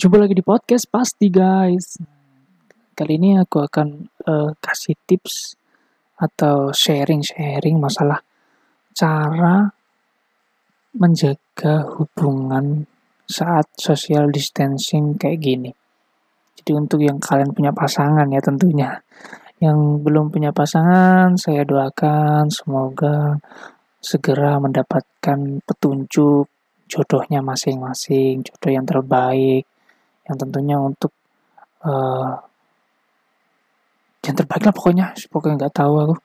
Jumpa lagi di podcast pasti guys. Kali ini aku akan uh, kasih tips atau sharing-sharing masalah cara menjaga hubungan saat social distancing kayak gini. Jadi untuk yang kalian punya pasangan ya tentunya. Yang belum punya pasangan, saya doakan semoga segera mendapatkan petunjuk jodohnya masing-masing, jodoh yang terbaik, yang tentunya untuk uh, yang terbaik lah pokoknya, pokoknya nggak tahu aku.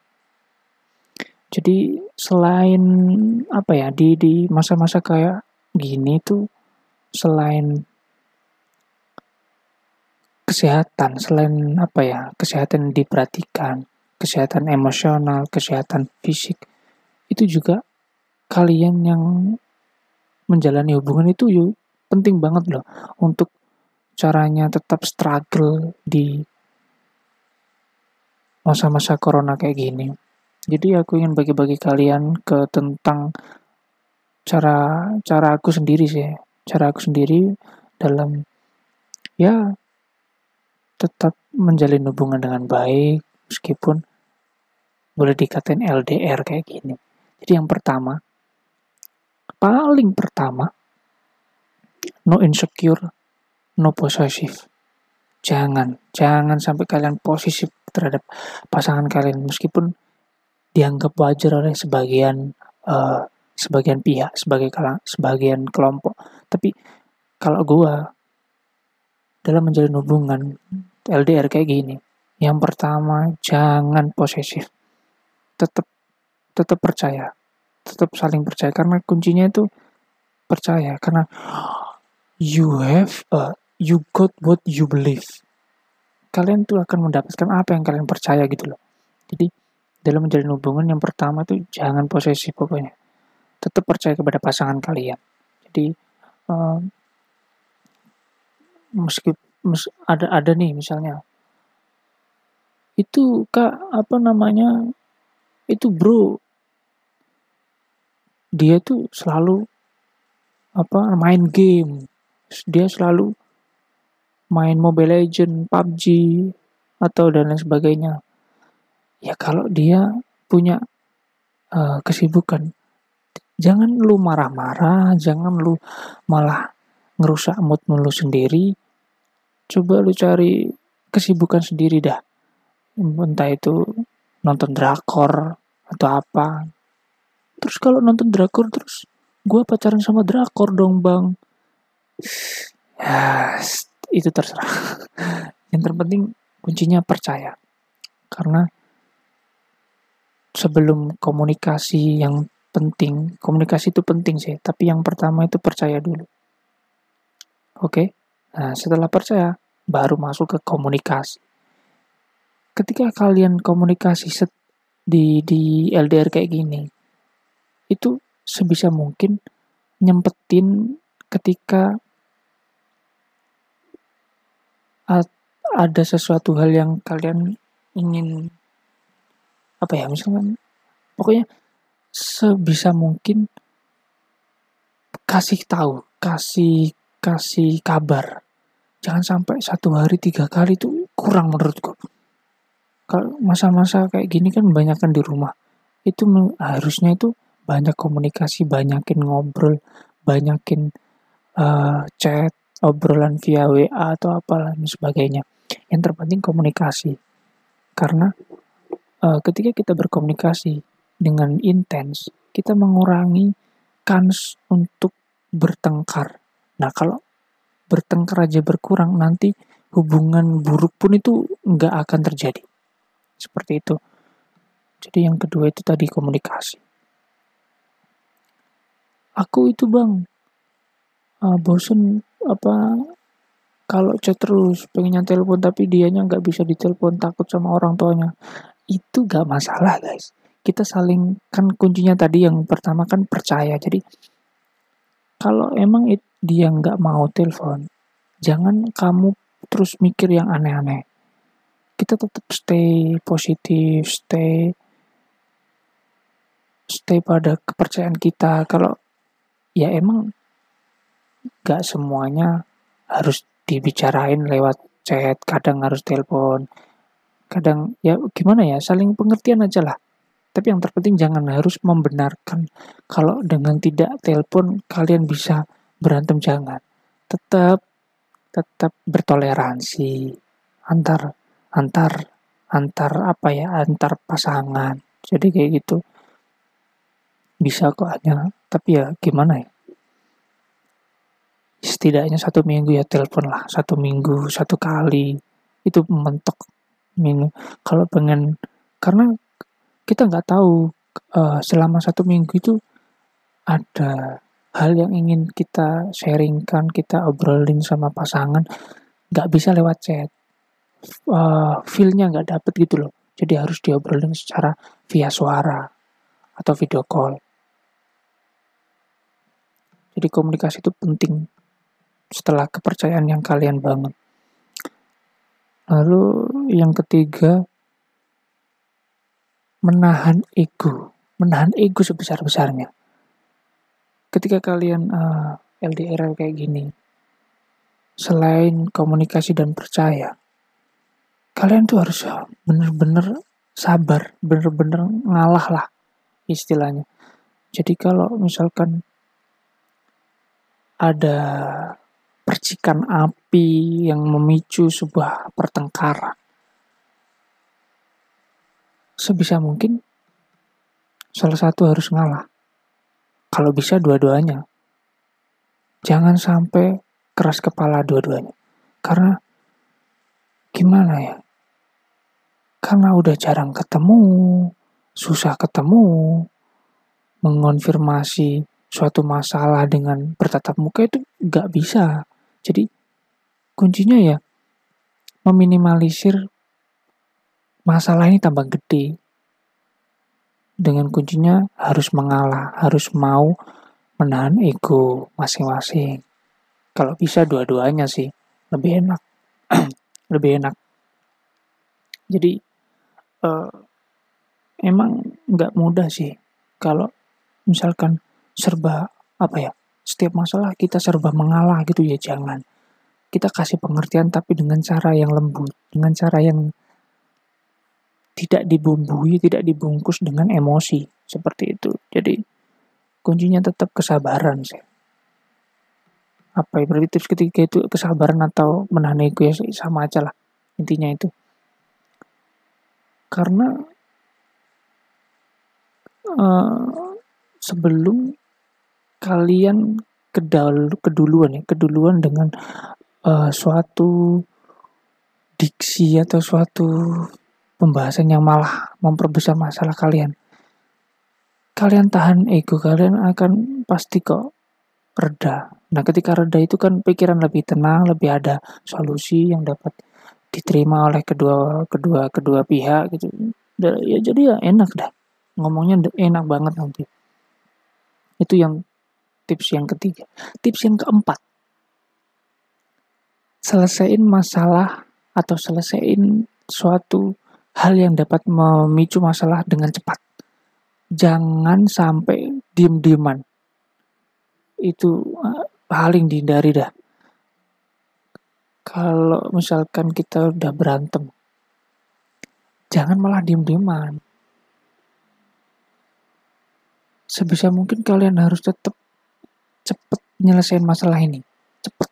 Jadi selain apa ya di di masa-masa kayak gini tuh selain kesehatan, selain apa ya kesehatan diperhatikan, kesehatan emosional, kesehatan fisik itu juga kalian yang menjalani hubungan itu yuk penting banget loh untuk caranya tetap struggle di masa-masa corona kayak gini. Jadi aku ingin bagi-bagi kalian ke tentang cara cara aku sendiri sih, cara aku sendiri dalam ya tetap menjalin hubungan dengan baik meskipun boleh dikatain LDR kayak gini. Jadi yang pertama, paling pertama, no insecure, no possessive. Jangan, jangan sampai kalian posisi terhadap pasangan kalian meskipun dianggap wajar oleh sebagian uh, sebagian pihak, sebagai kalang, sebagian kelompok. Tapi kalau gua dalam menjalin hubungan LDR kayak gini, yang pertama jangan posesif. Tetap tetap percaya. Tetap saling percaya karena kuncinya itu percaya karena you have a you got what you believe. Kalian tuh akan mendapatkan apa yang kalian percaya gitu loh. Jadi dalam menjalin hubungan yang pertama tuh jangan posesif pokoknya. Tetap percaya kepada pasangan kalian. Jadi um, meski mes, ada ada nih misalnya itu kak apa namanya itu bro dia tuh selalu apa main game dia selalu main Mobile Legend, PUBG, atau dan lain sebagainya. Ya kalau dia punya uh, kesibukan, jangan lu marah-marah, jangan lu malah ngerusak mood lu sendiri. Coba lu cari kesibukan sendiri dah. Entah itu nonton drakor atau apa. Terus kalau nonton drakor terus gue pacaran sama drakor dong bang. Ya, itu terserah. Yang terpenting kuncinya percaya. Karena sebelum komunikasi yang penting, komunikasi itu penting sih, tapi yang pertama itu percaya dulu. Oke? Nah, setelah percaya, baru masuk ke komunikasi. Ketika kalian komunikasi set di di LDR kayak gini, itu sebisa mungkin nyempetin ketika ada sesuatu hal yang kalian ingin apa ya misalkan pokoknya sebisa mungkin kasih tahu kasih kasih kabar. Jangan sampai satu hari tiga kali itu kurang menurutku. Kalau masa-masa kayak gini kan banyak kan di rumah. Itu harusnya itu banyak komunikasi banyakin ngobrol banyakin uh, chat obrolan via WA atau apa dan sebagainya. Yang terpenting komunikasi. Karena uh, ketika kita berkomunikasi dengan intens, kita mengurangi kans untuk bertengkar. Nah, kalau bertengkar aja berkurang, nanti hubungan buruk pun itu nggak akan terjadi. Seperti itu. Jadi yang kedua itu tadi komunikasi. Aku itu bang, uh, bosen apa kalau chat terus pengennya telepon tapi dianya nggak bisa ditelepon takut sama orang tuanya. Itu gak masalah guys. Kita saling kan kuncinya tadi yang pertama kan percaya. Jadi kalau emang it, dia nggak mau telepon jangan kamu terus mikir yang aneh-aneh. Kita tetap stay positif stay stay pada kepercayaan kita. Kalau ya emang gak semuanya harus dibicarain lewat chat, kadang harus telepon, kadang ya gimana ya, saling pengertian aja lah. Tapi yang terpenting jangan harus membenarkan. Kalau dengan tidak telepon kalian bisa berantem jangan. Tetap tetap bertoleransi antar antar antar apa ya antar pasangan. Jadi kayak gitu. Bisa kok hanya tapi ya gimana ya setidaknya satu minggu ya telepon lah satu minggu satu kali. Itu mentok minum kalau pengen karena kita nggak tahu uh, selama satu minggu itu ada hal yang ingin kita sharingkan kita obrolin sama pasangan nggak bisa lewat chat. Uh, feel-nya nggak dapet gitu loh. Jadi harus diobrolin secara via suara atau video call. Jadi komunikasi itu penting setelah kepercayaan yang kalian bangun. Lalu yang ketiga menahan ego. Menahan ego sebesar-besarnya. Ketika kalian uh, eh, LDR kayak gini selain komunikasi dan percaya kalian tuh harus bener-bener sabar, bener-bener ngalah lah istilahnya. Jadi kalau misalkan ada percikan api yang memicu sebuah pertengkaran, sebisa mungkin salah satu harus ngalah. Kalau bisa dua-duanya. Jangan sampai keras kepala dua-duanya. Karena gimana ya? karena udah jarang ketemu, susah ketemu, mengonfirmasi suatu masalah dengan bertatap muka itu nggak bisa. Jadi kuncinya ya meminimalisir masalah ini tambah gede. Dengan kuncinya harus mengalah, harus mau menahan ego masing-masing. Kalau bisa dua-duanya sih, lebih enak. lebih enak. Jadi uh, emang nggak mudah sih kalau misalkan serba apa ya setiap masalah kita serba mengalah gitu ya jangan. Kita kasih pengertian tapi dengan cara yang lembut dengan cara yang tidak dibumbui tidak dibungkus dengan emosi seperti itu. Jadi kuncinya tetap kesabaran sih apa ya berarti tips ketiga itu kesabaran atau menahan ego ya sama aja lah intinya itu. Karena uh, sebelum kalian kedal keduluan ya keduluan dengan uh, suatu diksi atau suatu pembahasan yang malah memperbesar masalah kalian. Kalian tahan ego kalian akan pasti kok reda. Nah ketika reda itu kan pikiran lebih tenang lebih ada solusi yang dapat diterima oleh kedua kedua kedua pihak gitu. Ya jadi ya enak dah. Ngomongnya enak banget nanti. Itu yang tips yang ketiga. Tips yang keempat. Selesaiin masalah atau selesaiin suatu hal yang dapat memicu masalah dengan cepat. Jangan sampai diem-dieman. Itu paling dihindari dah. Kalau misalkan kita udah berantem, jangan malah diem-dieman. Sebisa mungkin kalian harus tetap cepet nyelesain masalah ini. Cepet.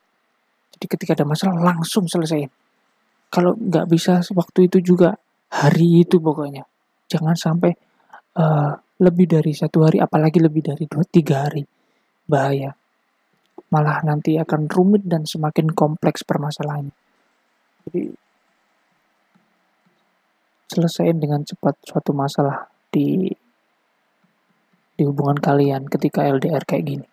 Jadi ketika ada masalah langsung selesaiin. Kalau nggak bisa waktu itu juga hari itu pokoknya. Jangan sampai uh, lebih dari satu hari, apalagi lebih dari dua tiga hari. Bahaya malah nanti akan rumit dan semakin kompleks permasalahannya. Jadi selesaiin dengan cepat suatu masalah di di hubungan kalian ketika LDR kayak gini.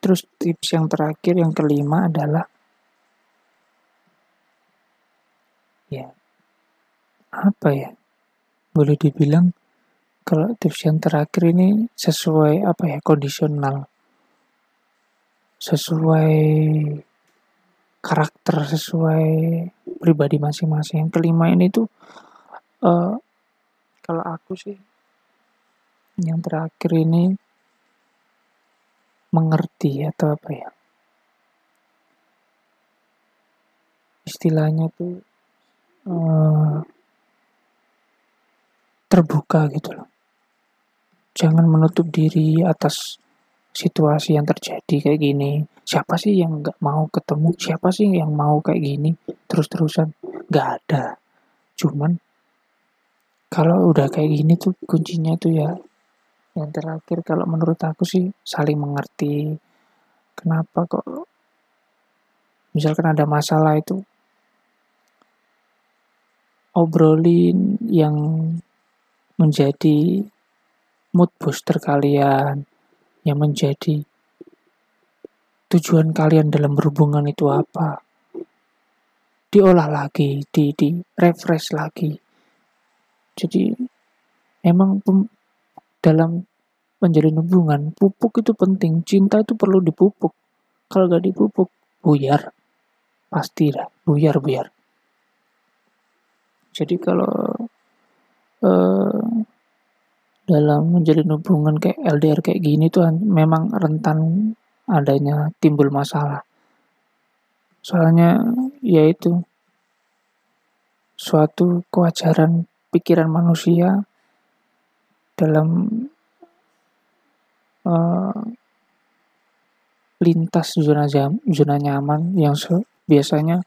Terus tips yang terakhir yang kelima adalah ya apa ya boleh dibilang kalau tips yang terakhir ini sesuai apa ya kondisional sesuai karakter sesuai pribadi masing-masing. Yang kelima ini tuh uh, kalau aku sih yang terakhir ini mengerti atau apa ya? Istilahnya tuh uh, terbuka gitu loh. Jangan menutup diri atas situasi yang terjadi kayak gini. Siapa sih yang nggak mau ketemu? Siapa sih yang mau kayak gini? Terus-terusan. Nggak ada. Cuman kalau udah kayak gini tuh kuncinya tuh ya yang terakhir kalau menurut aku sih saling mengerti kenapa kok misalkan ada masalah itu obrolin yang menjadi mood booster kalian yang menjadi tujuan kalian dalam berhubungan itu apa. Diolah lagi di di refresh lagi. Jadi emang dalam menjalin hubungan pupuk itu penting cinta itu perlu dipupuk. Kalau gak dipupuk buyar. Pasti lah buyar buyar jadi kalau uh, dalam menjalin hubungan kayak LDR kayak gini tuh memang rentan adanya timbul masalah. Soalnya yaitu suatu kewajaran pikiran manusia dalam uh, lintas zona jam, zona nyaman yang biasanya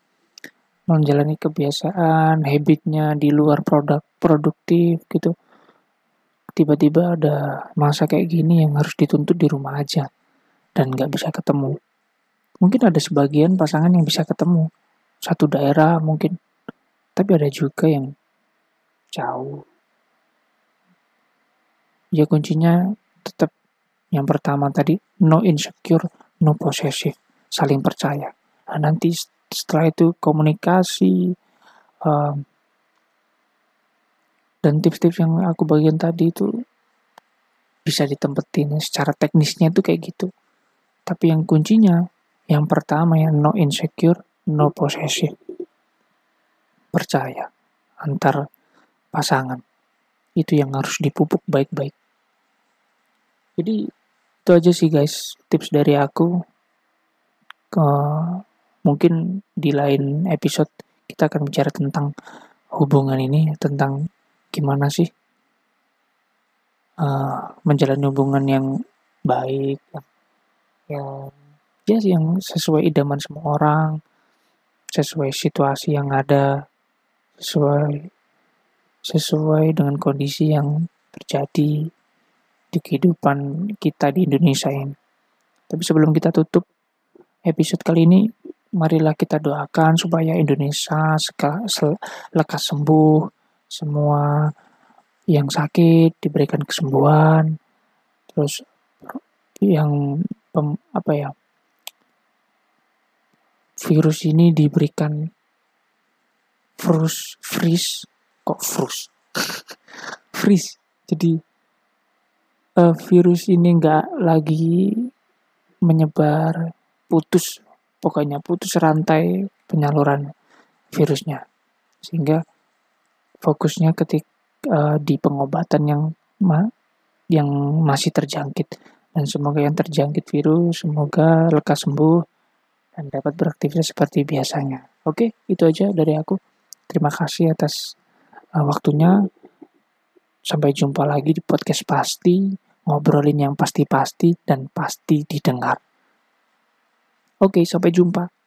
menjalani kebiasaan, habitnya di luar produk produktif gitu. Tiba-tiba ada masa kayak gini yang harus dituntut di rumah aja dan nggak bisa ketemu. Mungkin ada sebagian pasangan yang bisa ketemu satu daerah mungkin, tapi ada juga yang jauh. Ya kuncinya tetap yang pertama tadi no insecure, no possessive, saling percaya. Nah, nanti setelah itu komunikasi um, dan tips-tips yang aku bagian tadi itu bisa ditempetin secara teknisnya itu kayak gitu. Tapi yang kuncinya yang pertama ya no insecure, no possessive. Percaya antar pasangan. Itu yang harus dipupuk baik-baik. Jadi itu aja sih guys tips dari aku. Ke, mungkin di lain episode kita akan bicara tentang hubungan ini, tentang gimana sih uh, menjalani hubungan yang baik, yang ya yang sesuai idaman semua orang, sesuai situasi yang ada, sesuai sesuai dengan kondisi yang terjadi di kehidupan kita di Indonesia ini. Tapi sebelum kita tutup episode kali ini, marilah kita doakan supaya Indonesia lekas sembuh, semua yang sakit diberikan kesembuhan, terus yang pem, apa ya virus ini diberikan freeze freeze kok freeze freeze jadi uh, virus ini nggak lagi menyebar putus pokoknya putus rantai penyaluran virusnya sehingga fokusnya ketik uh, di pengobatan yang ma yang masih terjangkit dan semoga yang terjangkit virus semoga lekas sembuh dan dapat beraktivitas seperti biasanya. Oke, itu aja dari aku. Terima kasih atas uh, waktunya. Sampai jumpa lagi di podcast pasti, ngobrolin yang pasti-pasti dan pasti didengar. Oke, sampai jumpa.